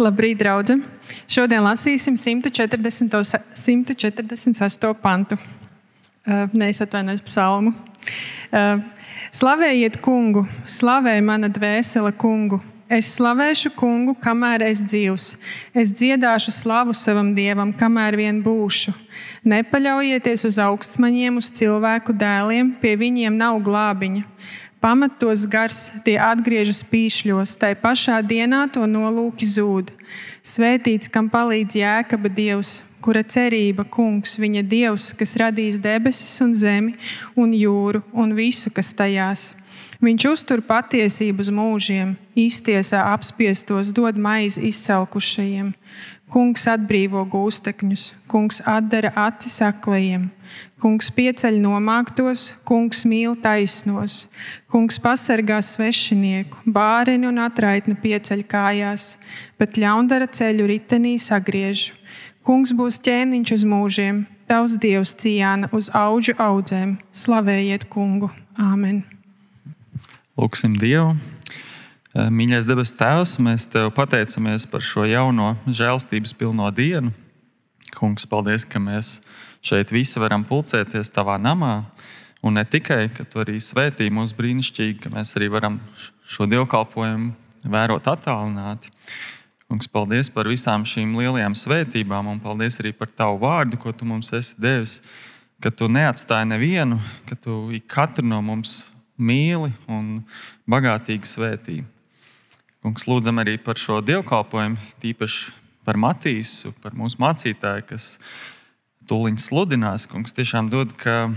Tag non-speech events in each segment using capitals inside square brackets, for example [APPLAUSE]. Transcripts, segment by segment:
Labrīt, draugi! Šodien lasīsim 140, 148. pantu. Uh, Neizatvainojos psalmu. Uh, Slavējiet kungu, slavē mana dvēsele kungu. Es slavēšu kungu, kamēr es dzīvs. Es dziedāšu slavu savam dievam, kamēr vien būšu. Nepaļaujieties uz augstmaņiem, uz cilvēku dēliem, pie viņiem nav glābiņa. Pamatos gars, tie atgriežas pīšļos, tai pašā dienā to nolūki zūd. Svētīts, kam palīdz jēkaba dievs, kura cerība, kungs, viņa dievs, kas radīs debesis un zemi un jūru un visu, kas tajās. Viņš uztur patiesību uz mūžiem, iztiesā apspiestos, dod maizi izsalkušajiem. Kungs atbrīvo gūstekņus, kungs atdara acis aklajiem, kungs pieceļ nomāktos, kungs mīl taisnos, kungs pasargā svešinieku, bāreni un atraitni pieceļ kājās, bet ļaundara ceļu ritenī sagriež. Kungs būs ķēniņš uz mūžiem, tavs dievs cijāna uz augu audzēm. Slavējiet kungu! Āmen! Lūksim Dievu! Eh, mīļais debes Tēvs, mēs Tev pateicamies par šo jauno žēlstības pilno dienu. Kungs, paldies, ka mēs šeit visi varam pulcēties Tavā namā. Un ne tikai, ka Tu arī svētī mūs brīnišķīgi, ka mēs arī varam šo dievkalpojumu vērot attālināti. Kungs, paldies par visām šīm lielajām svētībām, un paldies arī par Tavu vārdu, ko Tu mums esi devis. Ka Tu neatstāji nevienu, ka Tu katru no mums mīli un bagātīgi svētīji. Kungs, lūdzam arī par šo dievkalpojumu, tīpaši par Matīsu, par mūsu mācītāju, kas tūlīt sludinās. Kungs tiešām dod, ka,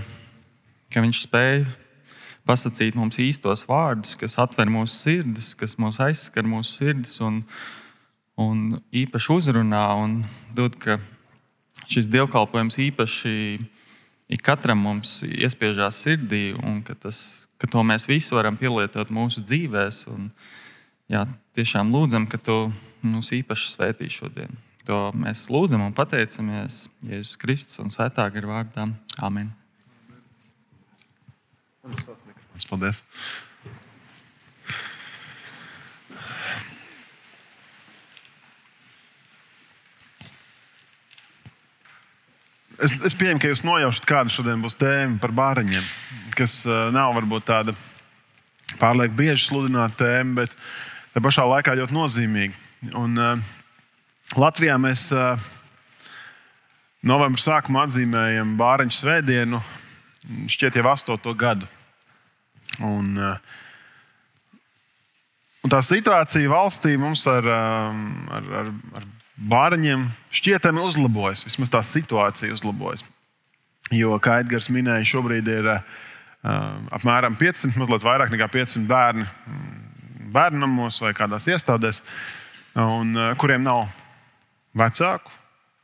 ka viņš spēj pasakīt mums īstos vārdus, kas atver mūsu sirdis, kas mūs aizskar mūsu sirdis un, un īpaši uzrunā un dod, ka šis dievkalpojums īpaši ikatram mums iespiežās sirdī un ka, tas, ka to mēs visu varam pielietot mūsu dzīvēm jā, tiešām lūdzam, ka tu mūs īpaši svētī šodien. To mēs lūdzam un pateicamies Jēzus Kristus un Svētā gara vārdā. Amen. Paldies! Es, es pieņemu, ka jūs nojaušat, kāda šodien būs tēma par bāriņiem, kas uh, nav varbūt tāda pārlieku bieži sludināta tēma, bet tā pašā laikā ļoti nozīmīga. Un, uh, Latvijā mēs uh, novembrī sākumā atzīmējam Bāriņu svētdienu, šķiet, jau astoto gadu. Un, uh, un tā situācija valstī mums ar, ar, ar, ar bāriņiem šķietami uzlabojas. Vismaz tā situācija uzlabojas. Jo, kā Edgars minēja, šobrīd ir apmēram 500, mazliet vairāk nekā 500 bērni bērnamos vai kādās iestādēs, un, uh, kuriem nav vecāku,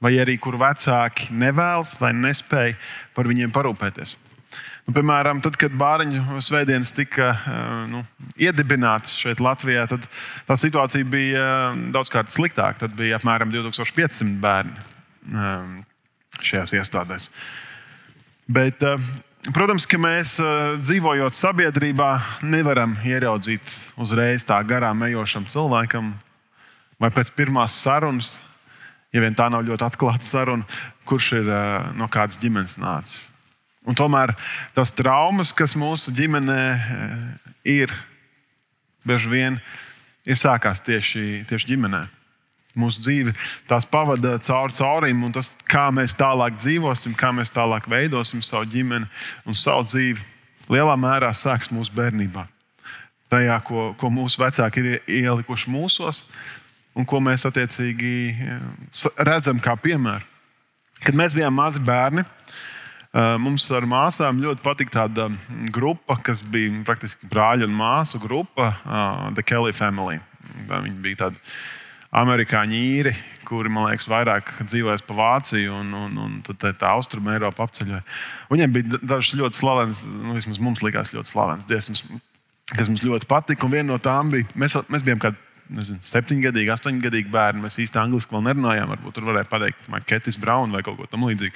vai arī kur vecāki nevēlas vai nespēja par viņiem parūpēties. Nu, piemēram, tad, kad bāriņu svētdienas tika nu, iedibinātas šeit Latvijā, tad tā situācija bija daudzkārt sliktāka. Tad bija apmēram 2500 bērni šajās iestādēs. Bet, protams, ka mēs dzīvojot sabiedrībā, nevaram ieraudzīt uzreiz tā garām ejošam cilvēkam, vai pēc pirmās sarunas, ja vien tā nav ļoti atklāta saruna, kurš ir no kādas ģimenes nācis. Un tomēr tas traumas, kas mūsu ģimenē eh, ir, bieži vien ir sākās tieši, tieši ģimenē. Mūsu dzīve tās pavada cauri caurim, un tas, kā mēs tālāk dzīvosim, kā mēs tālāk veidosim savu ģimeni un savu dzīvi, lielā mērā sāks mūsu bērnībā. Tajā, ko, ko mūsu vecāki ir ielikuši mūsos, un ko mēs attiecīgi eh, redzam kā piemēru. Kad mēs bijām mazi bērni, Eh, mums ar māsām ļoti patīk tāda grupa, kas bija praktiski brāļa un māsu grupa, uh, The Kelly Family. Viņi bija tādi amerikāņu īri, kuri, man liekas, vairāk dzīvojas pa Vāciju un, un, un tā, tā austrumu Eiropu apceļoja. Viņiem bija dažas ļoti slavenas, nu, vismaz mums likās ļoti slavenas dziesmas, kas mums ļoti patika. Un viena no tām bija, mēs, mēs bijām kādi nezinu, septiņgadīgi, astoņgadīgi bērni. Mēs īsti angliski vēl nerunājām. Varbūt tur varēja pateikt, Ketis Braun vai kaut ko tamlīdzīgu.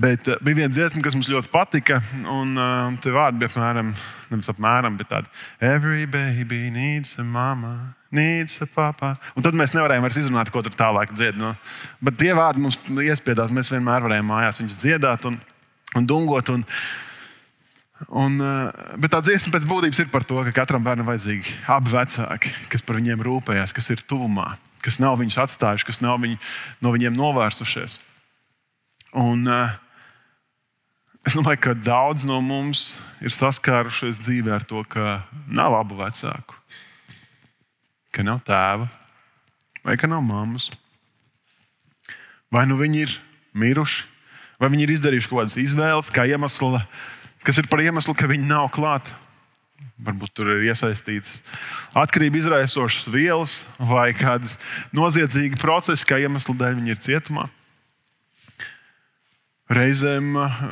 Bet uh, bija viena dziesma, kas mums ļoti patika. Un uh, tie vārdi bija apmēram, nevis apmēram, bet tādi: Every baby needs a mama. Nīca, papā. Un tad mēs nevarējām vairs izrunāt, ko tur tālāk dzied. No. Bet tie vārdi mums iespiedās. Mēs vienmēr varējām mājās viņus dziedāt un, un dungot. Un, un, eh, bet tā dziesma pēc būtības ir par to, ka katram bērnam vajadzīgi abi vecāki, kas par viņiem rūpējās, kas ir tuvumā, kas nav viņus atstājuši, kas nav viņu, no viņiem novērsušies. Un, uh, Es domāju, ka daudz no mums ir saskārušies dzīvē ar to, ka nav abu vecāku, ka nav tēva vai ka nav mammas. Vai nu viņi ir miruši, vai viņi ir izdarījuši kaut kādas izvēles, kā iemesla, kas ir par iemeslu, ka viņi nav klāt. Varbūt tur ir iesaistītas atkarību izraisošas vielas vai kādas noziedzīgas procesi, kā iemesla dēļ viņi ir cietumā. Reizēm eh,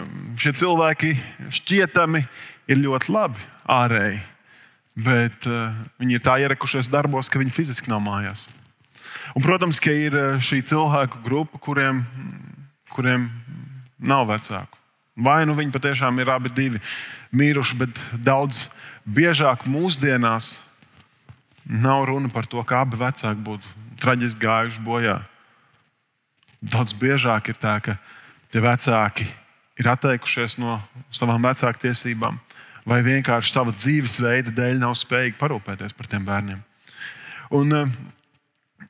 šie cilvēki šķietami ir ļoti labi ārēji, bet uh, viņi ir tā ierekušies darbos, ka viņi fiziski nav mājās. Un, protams, ka ir eh, šī cilvēku grupa, kuriem, kuriem nav vecāku. Vai nu viņi patiešām ir abi divi miruši, bet daudz biežāk mūsdienās nav runa par to, ka abi vecāki būtu traģiski gājuši bojā. Daudz biežāk ir tā, ka tie vecāki ir atteikušies no savām vecāku tiesībām, vai vienkārši sava dzīvesveida dēļ nav spējīgi parūpēties par tiem bērniem. Un, eh,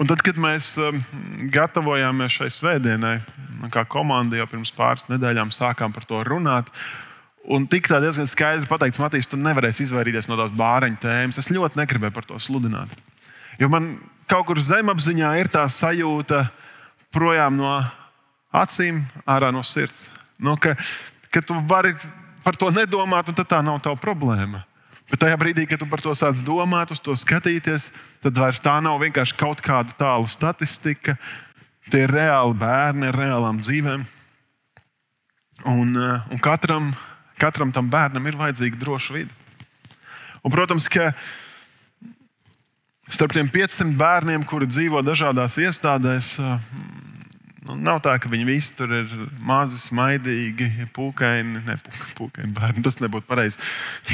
un tad, kad mēs eh, gatavojāmies šai svētdienai, kā komanda jau pirms pāris nedēļām sākām par to runāt, Un tik tā diezgan skaidri pateikts, Matīs, tu nevarēsi izvairīties no tās bāreņa tēmas. Es ļoti negribēju par to sludināt. Jo man kaut kur zemapziņā ir tā sajūta projām no acīm, ārā no sirds. Nu, ka, ka tu vari par to nedomāt, un tā nav tava problēma. Bet tajā brīdī, kad tu par to sāc domāt, uz to skatīties, tad vairs tā nav vienkārši kaut kāda tāla statistika. Tie ir reāli bērni ar reālām dzīvēm. Un, eh, un katram, katram tam bērnam ir vajadzīga droša vide. Un, protams, ka starp tiem 500 bērniem, kuri dzīvo dažādās iestādēs, eh, Nu, nav tā, ka viņi visi tur ir mazi, smaidīgi, pūkaini. Ne, pūkaini bērni, tas nebūtu pareizi.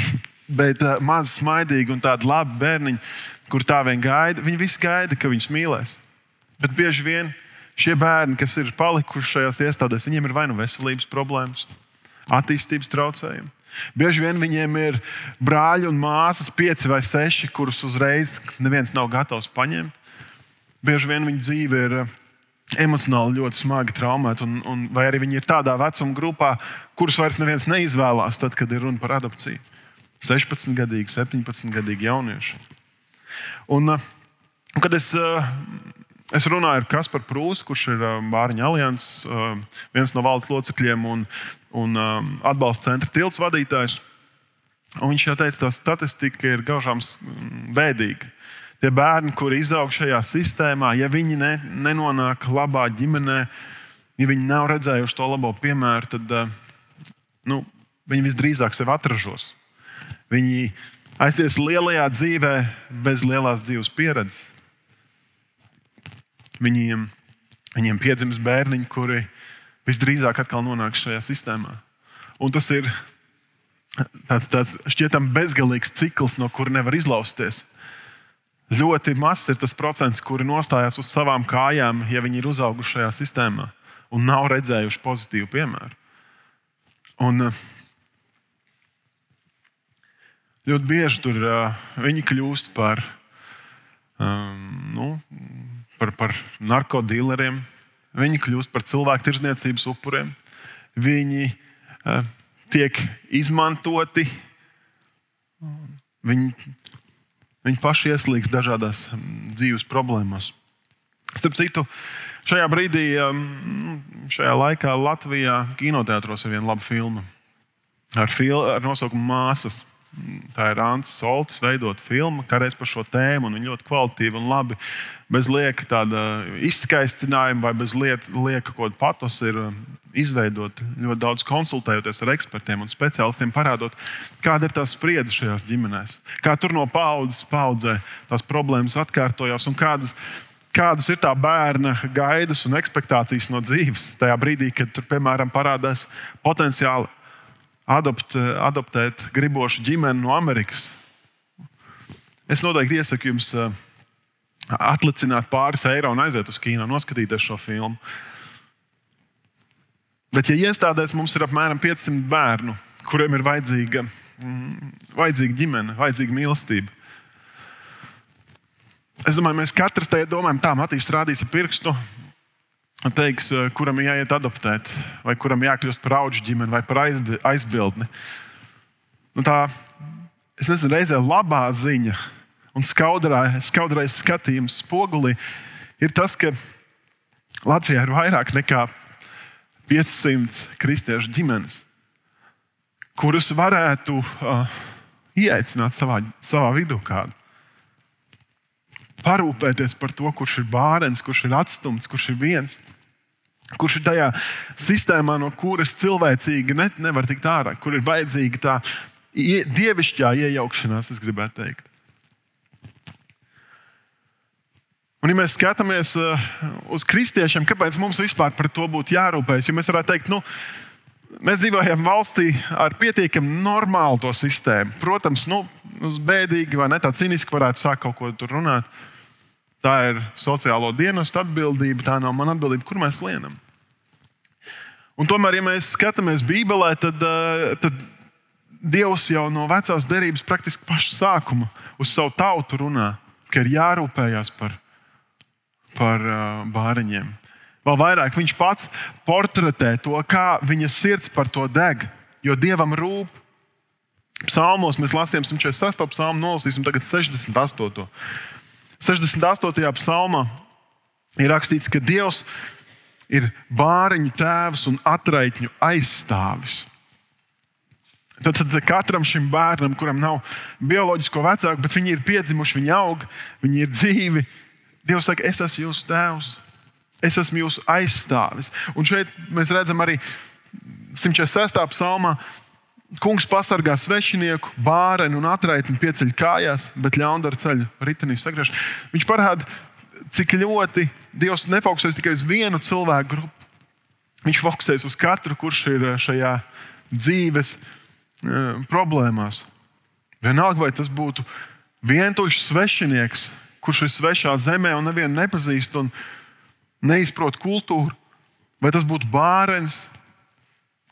[LAUGHS] Bet uh, mazi, smaidīgi un tādi labi bērniņi, kur tā vien gaida. Viņi visi gaida, ka viņus mīlēs. Bet bieži vien šie bērni, kas ir palikuši šajās iestādēs, viņiem ir vai nu veselības problēmas, attīstības traucējumi. Bieži vien viņiem ir brāļi un māsas, pieci vai seši, kurus uzreiz neviens nav gatavs paņemt. Bieži vien viņu dzīve ir emocionāli ļoti smagi traumēti, un, un, vai arī viņi ir tādā vecuma grupā, kurus vairs neviens neizvēlās, tad, kad ir runa par adopciju. 16, gadīgi, 17 gadīgi jaunieši. Un, un kad es, eh, es runāju ar Kasparu Prūsu, kurš ir Bāriņa eh, alianses, eh, viens no valdes locekļiem un, un atbalsta centra tilts vadītājs, viņš jau teica, ka tā statistika ir gaužām bēdīga tie bērni, kuri izaug šajā sistēmā, ja viņi ne, nenonāk labā ģimenē, ja viņi nav redzējuši to labo piemēru, tad eh, nu, viņi visdrīzāk sevi atražos. Viņi aizies lielajā dzīvē bez lielās dzīves pieredzes. Viņiem, viņiem piedzims bērniņi, kuri visdrīzāk atkal nonāks šajā sistēmā. Un tas ir tāds, tāds šķietam bezgalīgs cikls, no kura nevar izlausties. Ļoti mazs ir tas procents, kuri nostājās uz savām kājām, ja viņi ir uzauguši šajā sistēmā un nav redzējuši pozitīvu piemēru. Un, eh, ļoti bieži tur uh, viņi kļūst par, um, nu, par, par narkotikas viņi kļūst par cilvēku tirdzniecības upuriem, viņi uh, tiek izmantoti. Viņi Viņi paši ieslīgs dažādās mm, dzīves problēmās. Starp citu, šajā brīdī, mm, šajā laikā Latvijā kinoteātros ir viena laba filma ar, fil ar nosaukumu Māsas. Tā ir Ants Soltis veidot filmu, kā reiz par šo tēmu, viņa ļoti kvalitatīva un labi. Bez lieka tāda izskaistinājuma vai bez lieka, lieka kaut kāda patos ir um, izveidot ļoti daudz konsultējoties ar ekspertiem un speciālistiem, parādot, kāda ir tā spriedze šajās ģimenēs. Kā tur no paudzes paudzē tās problēmas atkārtojas un kādas, kādas ir tā bērna gaidas un expectācijas no dzīves. Tajā brīdī, kad tur, piemēram, parādās potenciāli adopt, adoptēt gribošu ģimeni no Amerikas. Es noteikti iesaku jums uh, atlicināt pāris eiro un aiziet uz kino, noskatīties šo filmu. Bet, ja iestādēs mums ir apmēram 500 bērnu, kuriem ir vajadzīga, mm, vajadzīga ģimene, vajadzīga mīlestība, es domāju, mēs katrs tajā domājam, tā Matīs rādīs ar pirkstu. Teiks, kuram jāiet adoptēt, vai kuram jākļūst par augu ģimeni, vai par aizbildni. Nu tā, nezinu, reizē labā ziņa un skaudrais skatījums spogulī ir tas, ka Latvijā ir vairāk nekā 500 kristiešu ģimenes, kurus varētu uh, ieaicināt savā, savā vidū kādu. Parūpēties par to, kurš ir bērns, kurš ir atstumts, kurš ir viens, kurš ir tajā sistēmā, no kuras cilvēcīgi ne, nevar tikt ārā, kur ir vajadzīga tā dievišķā iejaukšanās, es gribētu teikt. Un, ja mēs skatāmies uh, uz kristiešiem, kāpēc mums vispār par to būtu jārūpējas? Jo mēs varētu teikt, nu, mēs dzīvojam valstī ar pietiekami normālu to sistēmu. Protams, nu, bēdīgi vai ne tā cīniski varētu sākt kaut ko tur runāt. Tā ir sociālo dienestu atbildība, tā nav mana atbildība, kur mēs lienam. Un tomēr, ja mēs skatāmies Bībelē, tad, uh, tad Dievs jau no vecās derības praktiski paša sākuma uz savu tautu runā, ka ir jārūpējas par par bāriņiem. Vēl vairāk viņš pats portretē to, kā viņa sirds par to deg, jo dievam rūp. Psalmos mēs lasījām 146. psalmu, nolasīsim tagad 68. 68. psalmā ir rakstīts, ka Dievs ir bāriņu tēvs un atraitņu aizstāvis. Tad, tad katram šim bērnam, kuram nav bioloģisko vecāku, bet viņi ir piedzimuši, viņi aug, viņi ir dzīvi, Dievs saka, es esmu jūsu tēvs, es esmu jūsu aizstāvis. Un šeit mēs redzam arī 146. psalmā. Kungs pasargā svešinieku, bārenu un atraitni pieceļ kājās, bet ļaundaru ceļu ritenī sagriež. Viņš parāda, cik ļoti Dievs nefokusēs tikai uz vienu cilvēku grupu. Viņš fokusēs uz katru, kurš ir šajā dzīves uh, problēmās. Vienalga, vai tas būtu vientuļš svešinieks, kurš ir svešā zemē un nevienu nepazīst un neizprot kultūru, vai tas būtu bērns,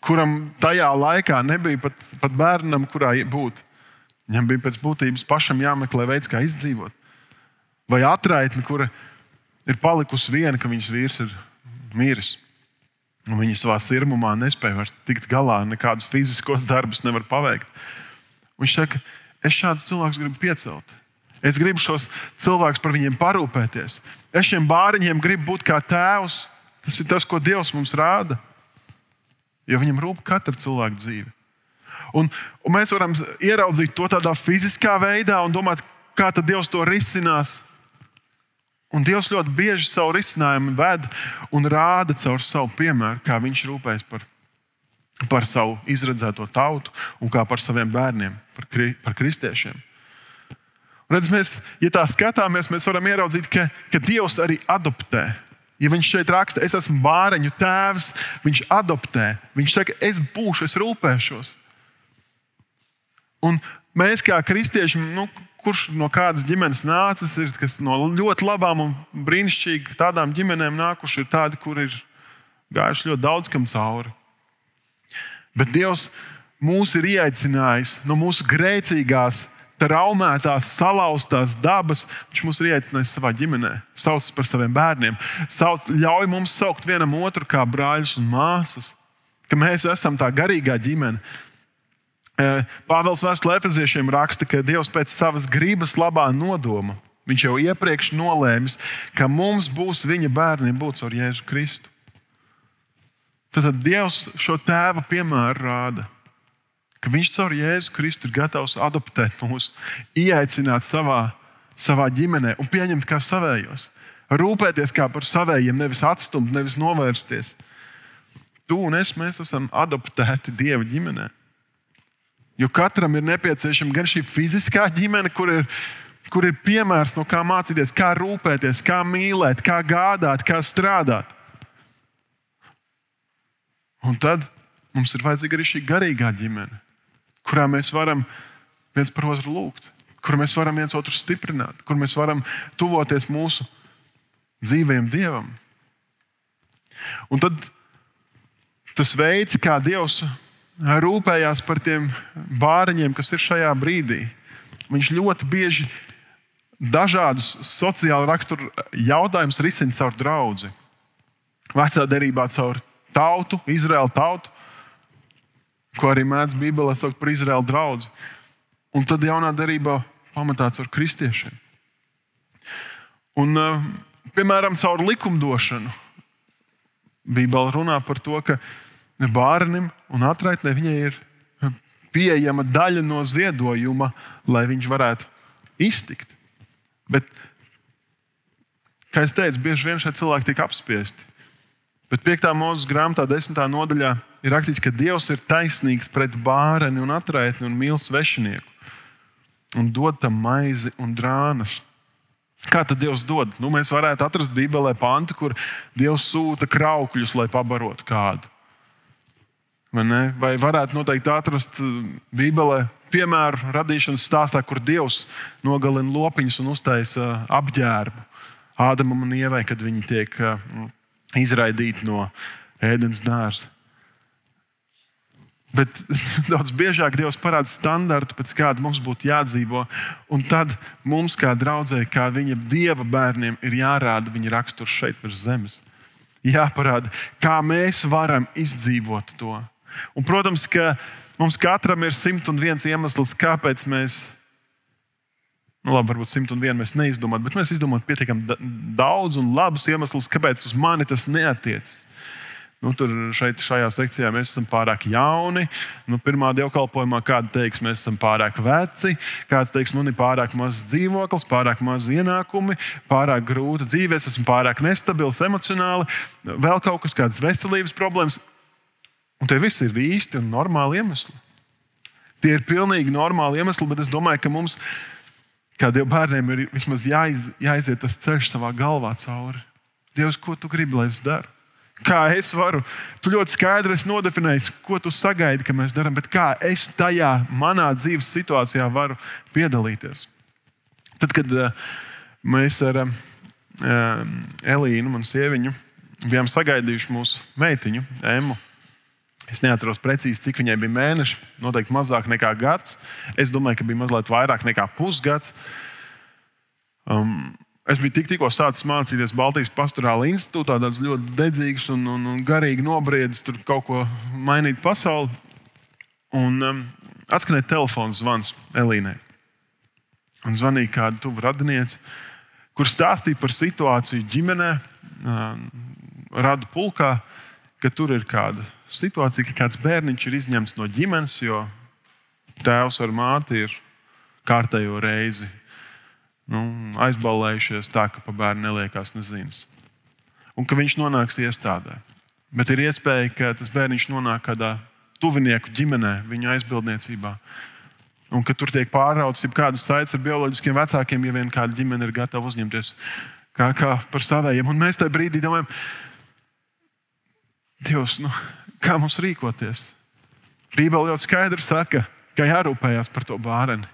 kuram tajā laikā nebija pat, pat bērnam, kurā būt. Viņam bija pēc būtības pašam jāmeklē veids, kā izdzīvot. Vai atraitne, kura ir palikusi viena, ka viņas vīrs ir miris. Un viņa savā sirmumā nespēja vairs tikt galā, nekādus fiziskos darbus nevar paveikt. Viņš saka, es šādus cilvēkus gribu piecelt. Es gribu šos cilvēkus par viņiem parūpēties. Es šiem bāriņiem gribu būt kā tēvs. Tas ir tas, ko Dievs mums rāda. Jo viņam rūp katra cilvēka dzīve. Un, un mēs varam ieraudzīt to tādā fiziskā veidā un domāt, kā Dievs to risinās. Un Dievs ļoti bieži savu risinājumu ved un rāda caur savu piemēru, kā Viņš rūpējas par, par savu izredzēto tautu un kā par saviem bērniem, par, kri, par kristiešiem. Redz, mēs, ja tā skatāmies, mēs varam ieraudzīt, ka, ka Dievs arī adoptē. Ja viņš šeit raksta, es esmu bāreņu tēvs, viņš adoptē. Viņš saka, es būšu, es rūpēšos. Un mēs, kā kristieši, nu, kurš no kādas ģimenes nācis, ir kas no ļoti labām un brīnišķīgām tādām ģimenēm nākuši, ir tādi, kur ir gājuši ļoti daudz kam cauri. Bet Dievs mūs ir ieaicinājis no mūsu grēcīgās traumētās, salauztās dabas, viņš mūs ir ieaicinājis savā ģimenē, sauc par saviem bērniem, sauc, ļauj mums saukt vienam otru kā brāļus un māsas, ka mēs esam tā garīgā ģimene. Pāvils Vēstulē Efeziešiem raksta, ka Dievs pēc savas gribas labā nodoma. Viņš jau iepriekš nolēmis, ka mums būs viņa bērni būt caur Jēzu Kristu. Tad Dievs šo tēva piemēru rāda ka Viņš caur Jēzu Kristu ir gatavs adoptēt mūs, ieaicināt savā, savā ģimenē un pieņemt kā savējos. Rūpēties kā par savējiem, nevis atstumt, nevis novērsties. Tu un es mēs esam adoptēti Dieva ģimenē. Jo katram ir nepieciešama gan šī fiziskā ģimene, kur ir, kur ir piemērs, no kā mācīties, kā rūpēties, kā mīlēt, kā gādāt, kā strādāt. Un tad mums ir vajadzīga arī šī garīgā ģimene kurā mēs varam viens par otru lūgt. kur mēs varam viens otru stiprināt, kur mēs varam tuvoties mūsu dzīvajam Dievam. Un tad tas veids, kā Dievs rūpējās par tiem bāriņiem, kas ir šajā brīdī, viņš ļoti bieži dažādus sociāli raksturu jautājumus risina caur draugu. Vecā derībā caur tautu, Izraēlu tautu, ko arī mēdz Bībelē saukt par Izraēlu draugu. Un tad jaunā derībā pamatā caur kristiešiem. Un, eh, piemēram, caur likumdošanu. Bībele runā par to, ka bērnam un atraitnē viņai ir pieejama daļa no ziedojuma, lai viņš varētu iztikt. Bet, kā jau teicu, bieži vien šie cilvēki tiek apspiesti. Bet 5. mūža grāmatā, 10. nodaļā, ir rakstīts, ka Dievs ir taisnīgs pret bērnu un atraitni un mīl svešinieku un dod tam maizi un drānas. Kā tad Dievs dod? Nu, mēs varētu atrast Bībelē pantu, kur Dievs sūta kraukļus, lai pabarotu kādu. Vai, Vai varētu noteikti atrast Bībelē piemēru radīšanas stāstā, kur Dievs nogalina lopiņus un uztaisa apģērbu Ādamam un Ievai, kad viņi tiek izraidīti no ēdienas dārza. Bet [LAUGHS] daudz biežāk Dievs parāda standartu, pēc kāda mums būtu jādzīvo. Un tad mums, kā draudzēji, kā viņa dieva bērniem, ir jārāda viņa raksturs šeit virs zemes. Jāparāda, kā mēs varam izdzīvot to. Un, protams, ka Mums katram ir simt un viens iemesls, kāpēc mēs, nu, labi, varbūt simt un vienu mēs neizdomājam, bet mēs izdomājam pietiekami daudz un labus iemeslus, kāpēc uz mani tas neatiecas. Nu, tur šeit, šajā sekcijā mēs esam pārāk jauni. Nu, pirmā dievkalpojumā kāda teiks, mēs esam pārāk veci, kāds teiks, man ir pārāk mazs dzīvoklis, pārāk maz ienākumi, pārāk grūta dzīve, es esmu pārāk nestabils emocionāli, vēl kaut kas, kādas veselības problēmas. Un tie visi ir īsti un normāli iemesli. Tie ir pilnīgi normāli iemesli, bet es domāju, ka mums, kā Dieva bērniem, ir vismaz jāiz, jāiziet tas ceļš savā galvā cauri. Dievs, ko tu gribi, lai es daru? Kā es varu? Tu ļoti skaidri nodefinēji, ko tu sagaidi, ka mēs darām, bet kā es tajā manā dzīves situācijā varu piedalīties. Tad, kad uh, mēs ar uh, Elīnu, manu sieviņu, bijām sagaidījuši mūsu meitiņu, Emu, Es neatceros precīzi, cik viņai bija mēneši. Noteikti mazāk nekā gads. Es domāju, ka bija mazliet vairāk nekā pusgads. Um, es biju tik, tikko sācis mācīties Baltijas Pastorāla institūtā, tāds ļoti dedzīgs un, un, un garīgi nobriedzis, tur kaut ko mainīt pasauli. Un um, atskanēja telefons zvans Elīnai. Un zvanīja kāda tuva radiniece, kur stāstīja par situāciju ģimenē, um, radu pulkā, ka tur ir kāda situācija, ka kāds bērniņš ir izņemts no ģimenes, jo tēvs ar māti ir kārtējo reizi nu, aizballējušies tā, ka pa bērnu neliekās nezinas. Un ka viņš nonāks iestādē. Bet ir iespēja, ka tas bērniņš nonāk kādā tuvinieku ģimenē, viņa aizbildniecībā. Un ka tur tiek pāraudzis jau kādas saites ar bioloģiskiem vecākiem, ja vien kāda ģimene ir gatava uzņemties kā, kā par saviem. Un mēs tajā brīdī domājam, Dievs, nu, kā mums rīkoties. Bībeli ļoti skaidri saka, ka jārūpējas par to bērnu.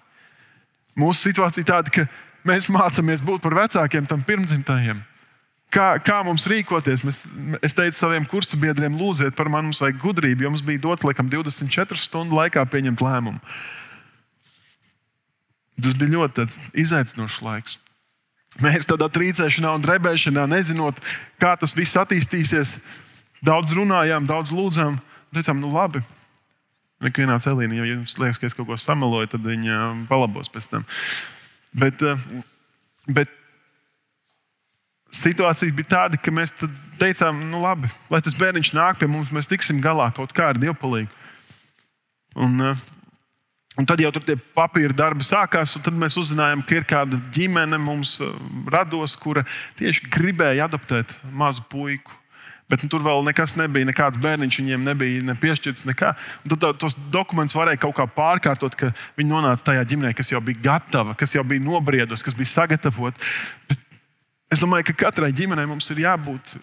Mūsu situācija ir tāda, ka mēs mācāmies būt par vecākiem tam pirmdzimtajiem. Kā, kā mums rīkoties? Mēs, es teicu saviem kursu biedriem, lūdziet par mani, mums vajag gudrību, jo mums bija dots laikam 24 stundu laikā pieņemt lēmumu. Tas bija ļoti izaicinošs laiks. Mēs tādā trīcēšanā un drebēšanā, nezinot, kā tas viss attīstīsies, Daudz runājām, daudz lūdzām, teicām, nu labi. Ikvienā celīnī, ja jums liekas, ka es kaut ko sameloju, tad viņa palabos pēc tam. Bet, eh, bet situācija bija tāda, ka mēs teicām, nu labi, lai tas bērniņš nāk pie mums, mēs tiksim galā kaut kā ar dievpalīgu. Un, eh, un tad jau tur tie papīra darbi sākās, un tad mēs uzzinājām, ka ir kāda ģimene mums eh, rados, kura tieši gribēja adoptēt mazu puiku. Bet nu, tur vēl nekas nebija, nekāds bērniņš viņiem nebija ne piešķirts. Nekā. Un tad tos dokumentus varēja kaut kā pārkārtot, ka viņi nonāca tajā ģimenē, kas jau bija gatava, kas jau bija nobriedusi, kas bija sagatavota. Es domāju, ka katrai ģimenei mums ir jābūt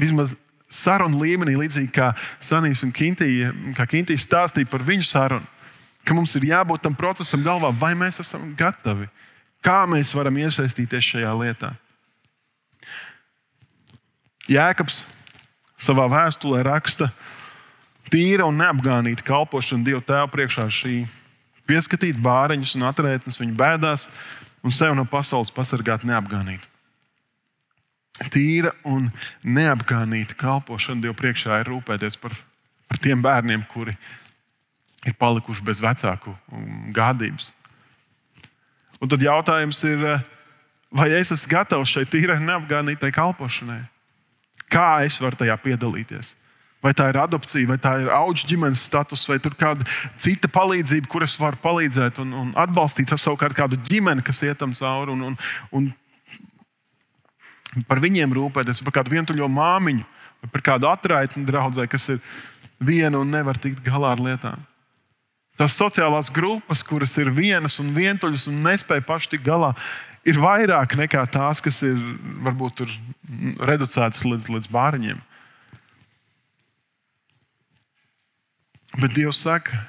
vismaz sarunu līmenī, līdzīgi kā Sanīs un Kintija, kā Kintija stāstīja par viņu sarunu. ka mums ir jābūt tam procesam galvā, vai mēs esam gatavi, kā mēs varam iesaistīties šajā lietā. Jēkabs savā vēstulē raksta, tīra un neapgānīta kalpošana Dieva tēva priekšā šī pieskatīt bāriņus un atrētnes viņu bēdās un sev no pasaules pasargāt neapgānīt. Tīra un neapgānīta kalpošana Dieva priekšā ir rūpēties par, par tiem bērniem, kuri ir palikuši bez vecāku gādības. Un tad jautājums ir, vai es esmu gatavs šai tīrai neapgānītai kalpošanai? Kā es varu tajā piedalīties? Vai tā ir adopcija, vai tā ir auga ģimenes status, vai kāda cita palīdzība, kuras var palīdzēt un, un atbalstīt. Tas savukārt kādu ģimeni, kas iet tam cauri un, un, un par viņiem rūpēties, par kādu vientuļo māmiņu, vai par kādu atraitni draugu, kas ir viena un nevar tikt galā ar lietām. Tās sociālās grupas, kuras ir vienas un vientuļas un nespēja paši tikt galā, ir vairāk nekā tās, kas ir varbūt reducētas līdz, līdz bāriņiem. Bet Dievs saka,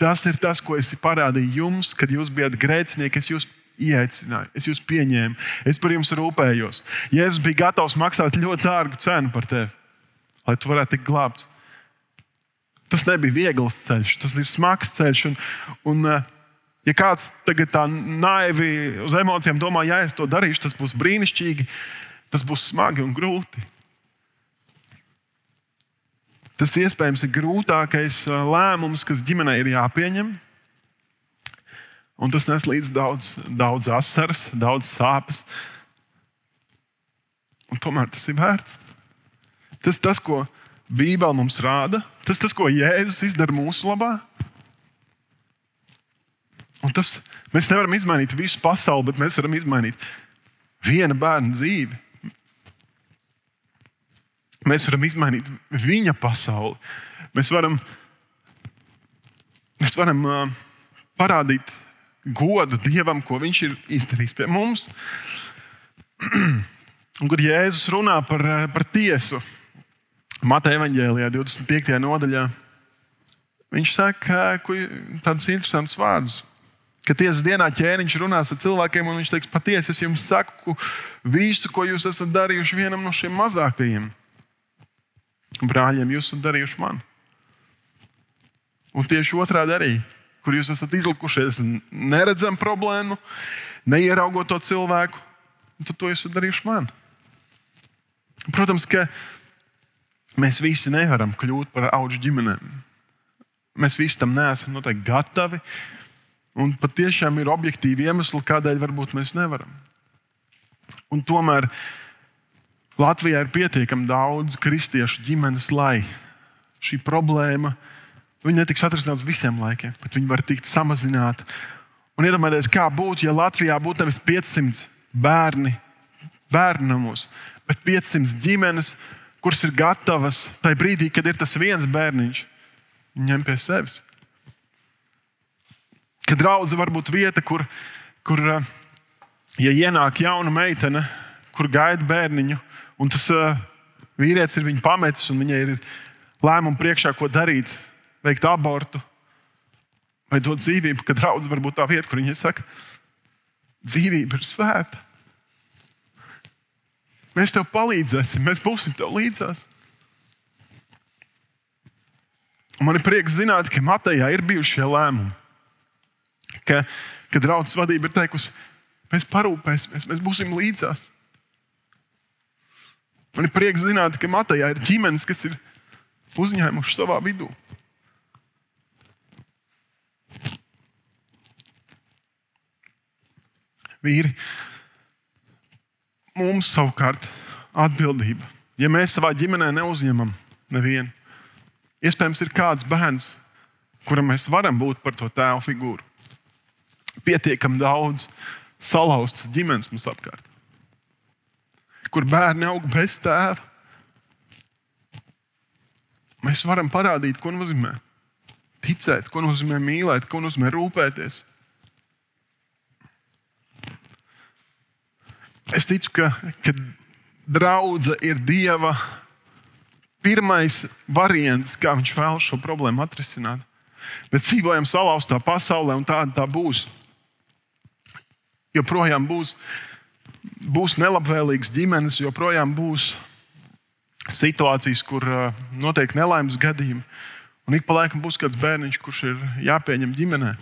tas ir tas, ko es parādīju jums, kad jūs bijat grēcinieki. Es jūs ieaicināju, es jūs pieņēmu, es par jums rūpējos. Jēzus bija gatavs maksāt ļoti dārgu cenu par tevi, lai tu varētu tikt glābts. Tas nebija viegls ceļš, tas ir smags ceļš. Un, un, eh, ja kāds tagad tā naivi uz emocijām domā, ja es to darīšu, tas būs brīnišķīgi, tas būs smagi un grūti. Tas iespējams ir grūtākais eh, lēmums, kas ģimenei ir jāpieņem. Un tas nes līdzi daudz, daudz asaras, daudz sāpes. Un tomēr tas ir vērts. Tas tas, ko Bībele mums rāda, tas tas, ko Jēzus izdara mūsu labā. Un tas, mēs nevaram izmainīt visu pasauli, bet mēs varam izmainīt viena bērna dzīvi. Mēs varam izmainīt viņa pasauli. Mēs varam, mēs varam uh, parādīt godu Dievam, ko Viņš ir izdarījis pie mums. [CLEARS THROAT] Un, kad Jēzus runā par, eh, par tiesu, Mateja evanģēlijā, 25. nodaļā, viņš saka tādus interesantus vārdus. Ka tiesas dienā ķēniņš runās ar cilvēkiem, un viņš teiks, patiesi es jums saku visu, ko jūs esat darījuši vienam no šiem mazākajiem brāļiem, jūs esat darījuši man. Un tieši otrādi arī kur jūs esat izlikušies, neredzam problēmu, neieraugot to cilvēku, tad to esat darījuši man. Protams, ka mēs visi nevaram kļūt par augu ģimenēm. Mēs visi tam neesam noteikti gatavi. Un patiešām ir objektīvi iemesli, kādēļ varbūt mēs nevaram. Un tomēr Latvijā ir pietiekami daudz kristiešu ģimenes, lai šī problēma netiks atrisināti visiem laikiem, bet viņi var tikt samazināti. Un iedomājieties, kā būtu, ja Latvijā būtu nevis 500 bērni, bērnu namos, bet 500 ģimenes, kuras ir gatavas tajā brīdī, kad ir tas viens bērniņš, ņemt pie sevis. Kad draudzene var būt vieta, kur, kur ja ienāk jauna meitene, kur gaida bērniņu, un tas uh, vīrietis ir viņu pametis, un viņai ir lēmumi priekšā, ko darīt veikt abortu vai dot dzīvību, kad draudzene var būt tā vieta, kur viņi saka, dzīvība ir svēta. Mēs tev palīdzēsim, mēs būsim tev līdzās. Un man ir prieks zināt, ka Matejā ir bijuši šie lēmumi. Ka, ka draudzes vadība ir teikusi, mēs parūpēsimies, mēs būsim līdzās. Man ir prieks zināt, ka Matejā ir ģimenes, kas ir uzņēmuši savā vidū. vīri. Mums savukārt atbildība. Ja mēs savā ģimenē neuzņemam nevienu, iespējams, ir kāds bērns, kuram mēs varam būt par to tēvu figūru. Pietiekami daudz salauztas ģimenes mums apkārt, kur bērni aug bez tēva. Mēs varam parādīt, ko nozīmē ticēt, ko nozīmē mīlēt, ko nozīmē rūpēties. Es ticu, ka, ka draudzene ir Dieva pirmais variants, kā viņš vēlas šo problēmu atrisināt. Mēs dzīvojam salauztā pasaulē, un tāda tā būs. Joprojām būs, būs nelabvēlīgas ģimenes, joprojām būs situācijas, kur uh, notiek nelaimes gadījumi. Un ik pa laikam būs kāds bērniņš, kurš ir jāpieņem ģimenē.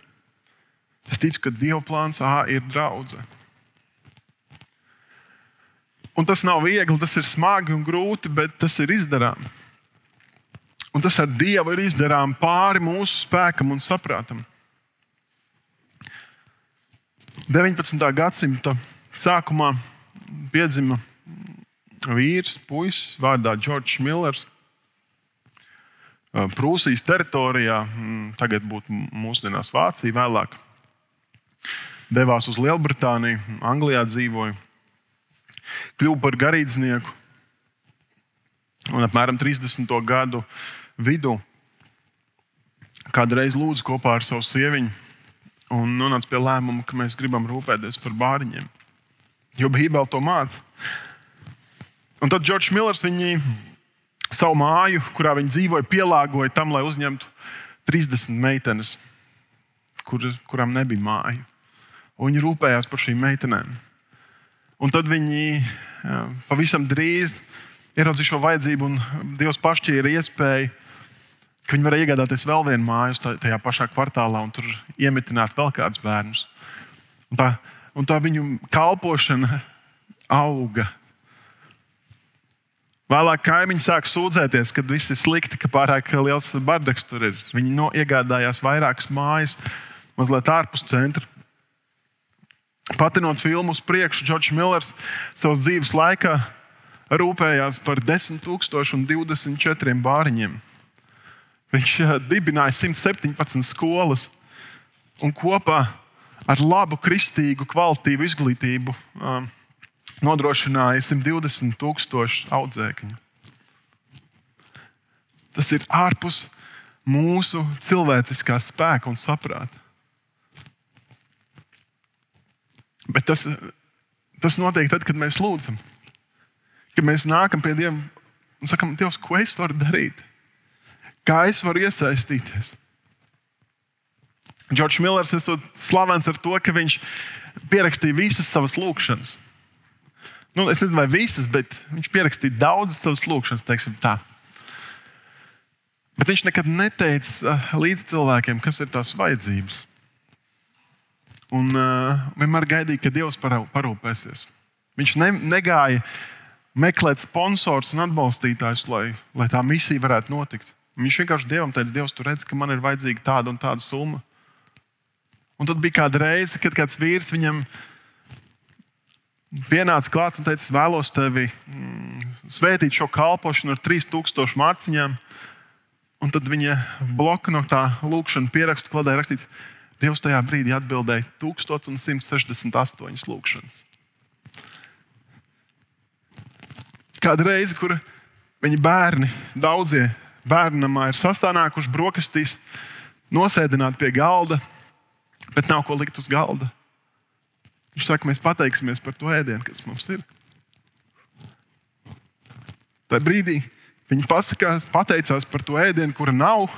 Es ticu, ka Dieva plāns A ir draudzene. Un tas nav viegli, tas ir smagi un grūti, bet tas ir izdarāms. Un tas ar Dievu ir izdarāms pāri mūsu spēkam un saprātam. 19. gadsimta sākumā piedzima vīrs, puisis vārdā Džordžs Millers. Prūsijas teritorijā, tagad būtu mūsdienās Vācija, vēlāk devās uz Lielbritāniju, Anglijā dzīvoja, kļuva par garīdznieku un apmēram 30. gadu vidū kādreiz lūdzu kopā ar savu sieviņu un nonāca pie lēmuma, ka mēs gribam rūpēties par bāriņiem. Jo Bībele to māca. Un tad Džordžs Millers viņu savu māju, kurā viņi dzīvoja, pielāgoja tam, lai uzņemtu 30 meitenes, kur, kurām nebija māju. Un viņi rūpējās par šīm meitenēm. Un tad viņi jā, pavisam drīz ieraudzīja šo vajadzību, un Dievs pašķīra iespēju, ka viņi varēja iegādāties vēl vienu māju tajā pašā kvartālā un tur iemetināt vēl kādus bērnus. Un tā, un tā viņu kalpošana auga. Vēlāk kaimiņi sāk sūdzēties, ka viss ir slikti, ka pārāk liels bardaks tur ir. Viņi no, iegādājās vairākas mājas, mazliet ārpus centra. Patinot filmu uz priekšu, Džordžs Millers savas dzīves laikā rūpējās par 10,024 bāriņiem. Viņš eh, dibināja 117 skolas un kopā ar labu, kristīgu, kvalitīvu izglītību um, nodrošināja 120 tūkstošu audzēkņu. Tas ir ārpus mūsu cilvēciskā spēka un saprāta. Bet tas, tas notiek tad, kad mēs lūdzam. Kad mēs nākam pie Dieva un sakam, Dievs, ko es varu darīt? Kā es varu iesaistīties? Džordžs Millers ir slavens ar to, ka viņš pierakstīja visas savas lūkšanas. Nu, es nezinu, vai visas, bet viņš pierakstīja daudzas savas lūkšanas, teiksim tā. Bet viņš nekad neteica uh, līdz cilvēkiem, kas ir tās vajadzības. Un uh, vienmēr gaidīja, ka Dievs parūpēsies. Viņš ne, negāja meklēt sponsors un atbalstītājus, lai, lai tā misija varētu notikt. Viņš vienkārši Dievam teica, Dievs, tu redz, ka man ir vajadzīga tāda un tāda summa. Un tad bija kāda reize, kad kāds vīrs viņam pienāca klāt un teica, vēlos tevi mm, svētīt šo kalpošanu ar 3000 mārciņām. Un tad viņa bloka no tā lūkšanas pierakstu kladē rakstīts, Dievs tajā brīdī atbildēja 1168 lūkšanas. Kāda reize, kur viņa bērni, daudzie bērnamā ir sastāvnākuši brokastīs, nosēdināti pie galda, bet nav ko likt uz galda. Viņš saka, mēs pateiksimies par to ēdienu, kas mums ir. Tajā brīdī viņi pasakās, pateicās par to ēdienu, kura nav.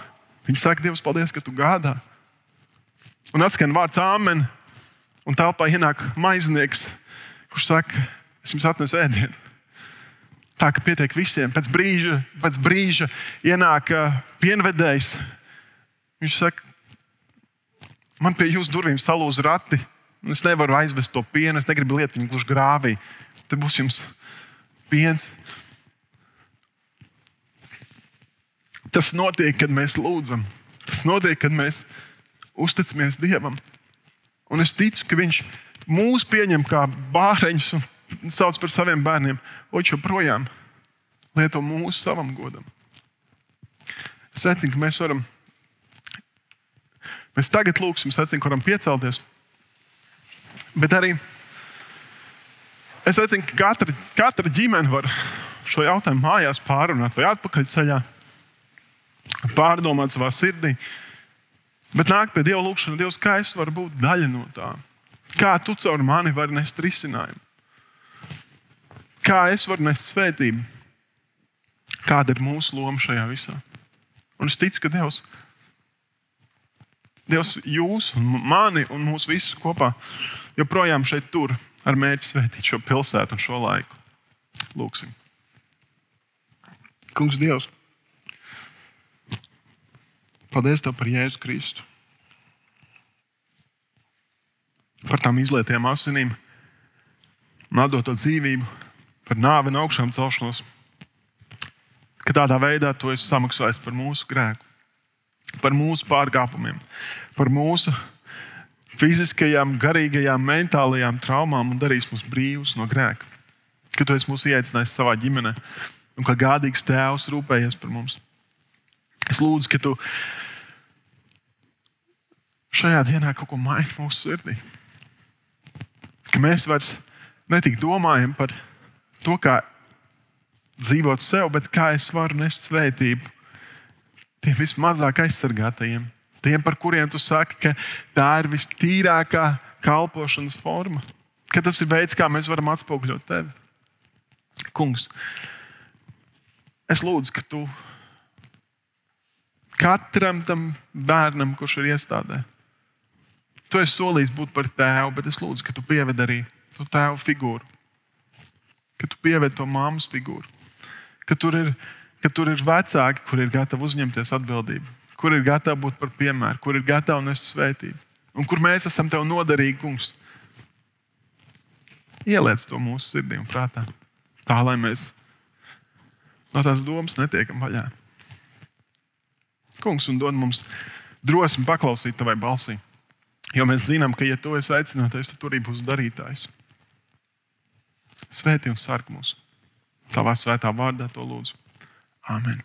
Viņi saka, Dievs, paldies, ka tu gādā. Un atskan vārds Āmen, un telpā ienāk maiznieks, kurš saka, es jums atnesu ēdienu. Tā ka pietiek visiem. Pēc brīža, pēc brīža ienāk pienvedējs. Viņš saka, man pie jūsu durvīm salūz rati. Es nevaru aizvest to pienu, es negribu lietot viņu gluži grāvī. Te būs jums piens. Tas notiek, kad mēs lūdzam. Tas notiek, kad mēs uzticamies Dievam. Un es ticu, ka Viņš mūs pieņem kā bāreņus un sauc par saviem bērniem, viņš joprojām lieto mūsu savam godam. Es aicinu, ka mēs varam, mēs tagad lūgsim, es aicinu, ka varam piecelties. Bet arī es aicinu, ka katra, katra ģimene var šo jautājumu mājās pārunāt vai atpakaļceļā, pārdomāt savā sirdī. Bet nāk pie Dieva lūgšanas, Dievs, kā es varu būt daļa no tā? Kā tu caur mani vari nest risinājumu? Kā es varu nest svētību? Kāda ir mūsu loma šajā visā? Un es ticu, ka Dievs Dievs, jūs, mani un mūsu visus kopā joprojām šeit tur ar mērķi svētīt šo pilsētu un šo laiku. Lūksim. Kungs, Dievs, paldies Tev par Jēzu Kristu. Par tām izlietām asinīm, nodoto dzīvību, par nāvi un augšām celšanos. Ka tādā veidā Tu esi samaksājis par mūsu grēku, par mūsu pārkāpumiem, par mūsu fiziskajām, garīgajām, mentālajām traumām un darīs mūs brīvus no grēka. Ka tu esi mūs ieaicinājis savā ģimenē un kā gādīgs tēvs rūpējies par mums. Es lūdzu, ka tu šajā dienā kaut ko maini mūsu sirdī. Ka mēs vairs ne tik domājam par to, kā dzīvot sev, bet kā es varu nest svētību tiem vismazāk aizsargātajiem? Tiem, par kuriem tu saki, ka tā ir vistīrākā kalpošanas forma, ka tas ir veids, kā mēs varam atspoguļot tevi. Kungs, es lūdzu, ka tu katram tam bērnam, kurš ir iestādē, tu esi solījis būt par tēvu, bet es lūdzu, ka tu pieved arī to tēvu figūru, ka tu pieved to māmas figūru, ka tur ir, ka tur ir vecāki, kur ir gatavi uzņemties atbildību kur ir gatavi būt par piemēru, kur ir gatavi nest svētību, un kur mēs esam tev noderīgi, kungs. Ieliec to mūsu sirdī un prātā, tā lai mēs no tās domas netiekam vaļā. Kungs, un dod mums drosmi paklausīt tavai balsī. Jo mēs zinām, ka, ja tu esi aicinātais, tad tur arī būs darītājs. Svētī un sarg mūs. Tavā svētā vārdā to lūdzu. Amen.